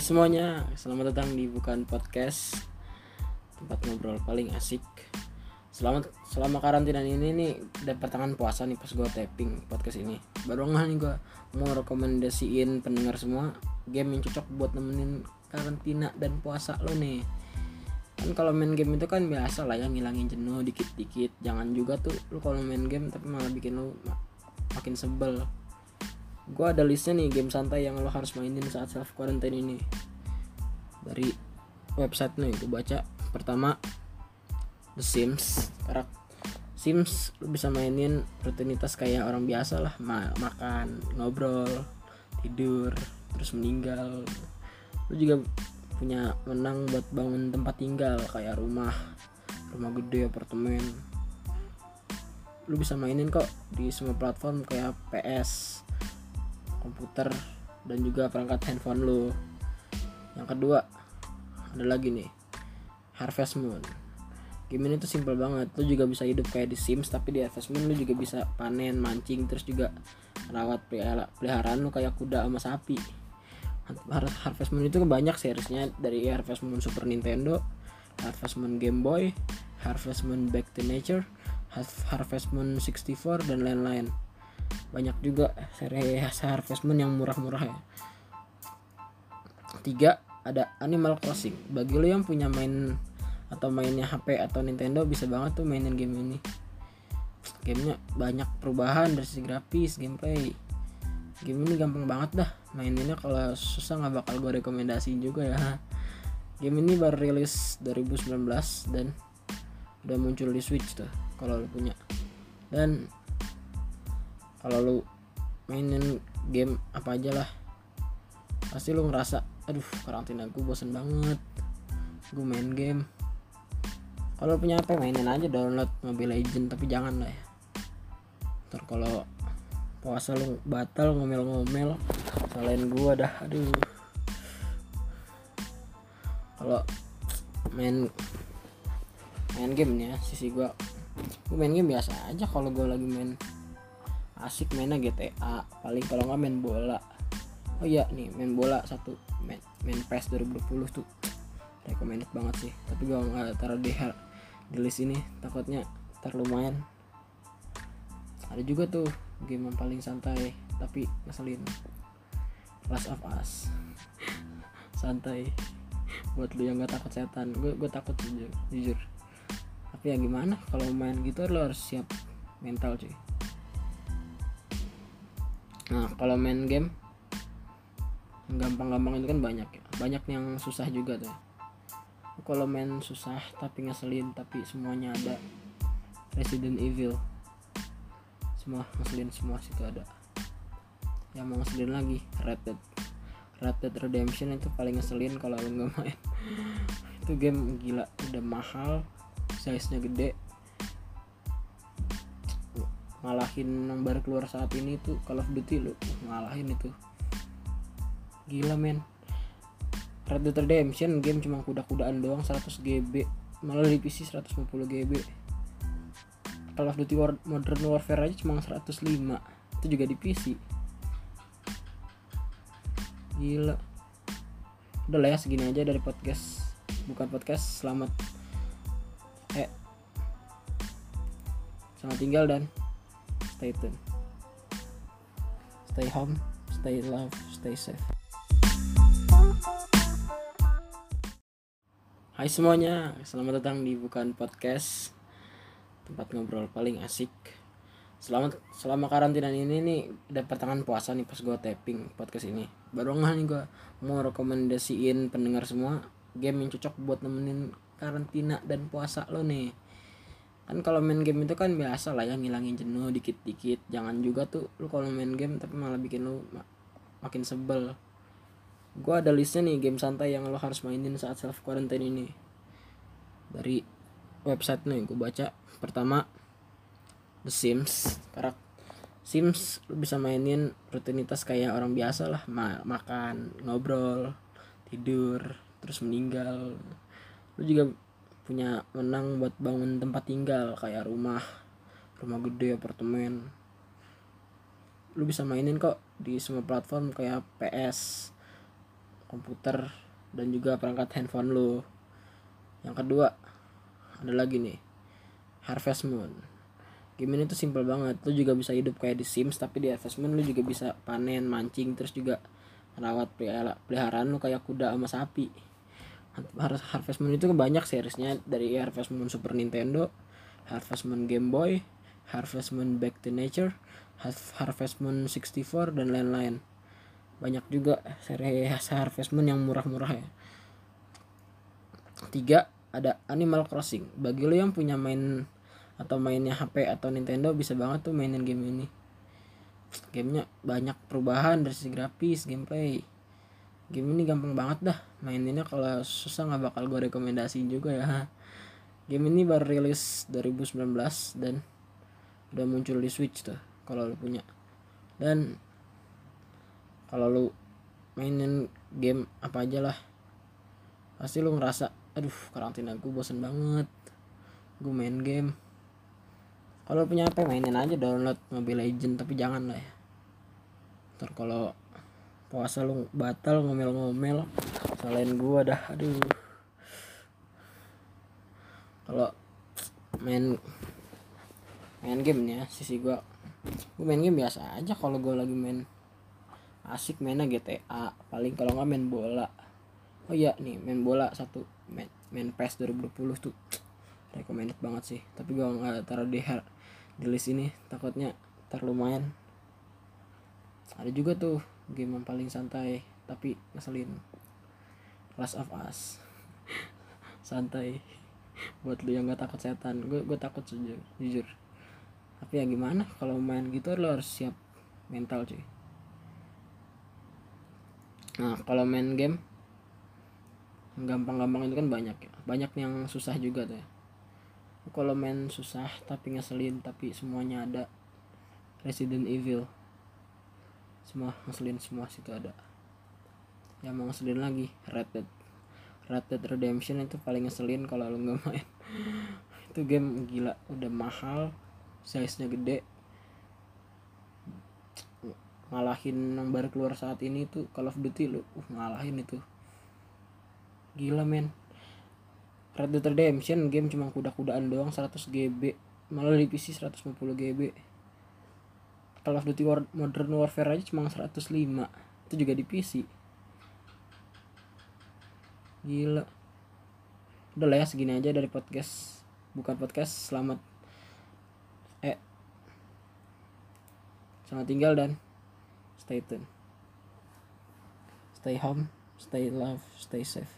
Hai semuanya, selamat datang di Bukan Podcast. Tempat ngobrol paling asik. Selamat selama karantina ini nih Udah pertengahan puasa nih pas gue tapping podcast ini. Baru nggak nih gue mau rekomendasiin pendengar semua Game yang cocok buat nemenin karantina dan puasa lo nih. Kan kalau main game itu kan biasa lah ya ngilangin jenuh dikit-dikit. Jangan juga tuh lu kalau main game tapi malah bikin lu makin sebel gue ada listnya nih game santai yang lo harus mainin saat self quarantine ini. Dari website nih gue baca. Pertama The Sims. Karak Sims lo bisa mainin rutinitas kayak orang biasa lah. Ma makan ngobrol tidur terus meninggal. Lo juga punya menang buat bangun tempat tinggal kayak rumah rumah gede apartemen. Lu bisa mainin kok di semua platform kayak PS komputer dan juga perangkat handphone lu. Yang kedua ada lagi nih Harvest Moon. Game ini tuh simple banget lu juga bisa hidup kayak di Sims tapi di Harvest Moon lu juga bisa panen mancing terus juga rawat peliharaan lu kayak kuda sama sapi. Harvest Moon itu banyak seriesnya dari Harvest Moon Super Nintendo, Harvest Moon Game Boy, Harvest Moon Back to Nature, Harvest Moon 64 dan lain-lain. Banyak juga seri Harvest Moon yang murah-murah ya. Tiga ada Animal Crossing. Bagi lo yang punya main atau mainnya HP atau Nintendo bisa banget tuh mainin game ini. Gamenya banyak perubahan dari sisi grafis, gameplay, game ini gampang banget dah maininnya kalau susah nggak bakal gue rekomendasiin juga ya game ini baru rilis 2019 dan udah muncul di Switch tuh kalau lu punya dan kalau lu mainin game apa aja lah. Pasti lu ngerasa aduh karantina gue bosen banget. Gue main game. Kalau punya apa mainin aja download Mobile Legend tapi jangan lah ya. Ntar kalau puasa lu batal ngomel-ngomel selain gua dah aduh. Kalau main main game nih ya sisi gua. Gua main game biasa aja kalau gua lagi main asik mainnya GTA paling kalau nggak main bola. Oh iya nih main bola satu main main PES 2020 tuh. Recommended banget sih tapi gua nggak taruh di di list ini. Takutnya terlumayan ada juga tuh game yang paling santai tapi ngeselin. Last of Us. Santai. Buat lu yang gak takut setan gue gue takut jujur. Jujur tapi ya gimana kalau main gitu lo harus siap mental cuy nah kalau main game gampang-gampang itu kan banyak ya. Banyak yang susah juga tuh. Kalau main susah tapi ngeselin tapi semuanya ada. Resident Evil. Semua ngeselin semua situ ada. Yang mau ngeselin lagi Red Dead. Red Dead Redemption itu paling ngeselin kalau lo nggak main. Itu game gila udah mahal size nya gede ngalahin yang baru keluar saat ini tuh Call of Duty lo ngalahin itu. Gila men. Red Dead Redemption game cuma kuda-kudaan doang 100 GB malah di PC 150 GB Call of Duty War Modern Warfare aja cuma 105 itu juga di PC gila. Udah lah ya segini aja dari podcast. Bukan podcast selamat. Eh. Selamat tinggal dan stay tune stay home stay love stay safe. Hai semuanya, selamat datang di Bukan Podcast tempat ngobrol paling asik. Selama selama karantina ini nih udah pertengahan puasa nih pas gue tapping podcast ini. Baru nggak nih gue mau rekomendasiin pendengar semua game yang cocok buat nemenin karantina dan puasa lo nih kan kalau main game itu kan biasa lah ya ngilangin jenuh dikit-dikit. Jangan juga tuh lu kalau main game tapi malah bikin lu makin sebel. Gue ada listnya nih game santai yang lo harus mainin saat self quarantine ini. Dari website nih gue baca. Pertama The Sims. Karak Sims lu bisa mainin rutinitas kayak orang biasa lah. Ma makan ngobrol tidur terus meninggal. Lu juga punya menang buat bangun tempat tinggal kayak rumah rumah gede apartemen. Lu bisa mainin kok di semua platform kayak PS komputer dan juga perangkat handphone lu. Yang kedua ada lagi nih Harvest Moon. Game ini tuh simple banget lu juga bisa hidup kayak di Sims tapi di Harvest Moon lu juga bisa panen mancing terus juga rawat peliharaan lu kayak kuda sama sapi Harvest Moon itu banyak seriesnya. Dari Harvest Moon Super Nintendo Harvest Moon Game Boy Harvest Moon Back to Nature Harvest Moon 64 dan lain-lain. Banyak juga seri Harvest Moon yang murah-murah ya. Tiga ada Animal Crossing. Bagi lo yang punya main atau mainnya HP atau Nintendo bisa banget tuh mainin game ini. Gamenya banyak perubahan dari sisi grafis gameplay game ini gampang banget dah. Maininnya kalau susah nggak bakal gue rekomendasiin juga ya. Game ini baru rilis 2019 dan udah muncul di Switch tuh kalau lu punya. Dan kalau lu mainin game apa aja lah pasti lu ngerasa aduh karantina gue bosen banget. Gue main game. Kalau punya apa mainin aja download Mobile Legend tapi jangan lah ya. Ntar kalau puasa lu batal ngomel-ngomel. Selain gua dah aduh. Kalau main main game nih ya sisi gua. Gue main game biasa aja kalau gue lagi main asik mainnya GTA paling kalau nggak main bola. Oh iya nih main bola satu main main PES 2020 tuh recommended banget sih. Tapi gue nggak taruh di di list ini takutnya terlalu lumayan. Ada juga tuh game yang paling santai tapi ngeselin. Last of Us. Santai. Buat lu yang gak takut setan. Gue gue takut jujur. Jujur. Tapi ya gimana kalau main gitu lo harus siap mental cuy. Nah kalau main game gampang-gampang itu kan banyak ya. Banyak yang susah juga tuh ya. kalau main susah tapi ngeselin tapi semuanya ada. Resident Evil semua ngeselin semua situ ada. Yang mau ngeselin lagi Red Dead. Red Dead Redemption itu paling ngeselin kalau lo nggak main. Itu game gila udah mahal size nya gede. Ngalahin yang baru keluar saat ini tuh Call of Duty lu uh, ngalahin itu. Gila men. Red Dead Redemption game cuma kuda-kudaan doang 100 GB malah di PC 150 GB Call of Duty War Modern Warfare aja cuma 105 itu juga di PC gila. Udah lah ya segini aja dari podcast. Bukan podcast selamat. Selamat tinggal dan stay tune. Stay home, stay love, stay safe.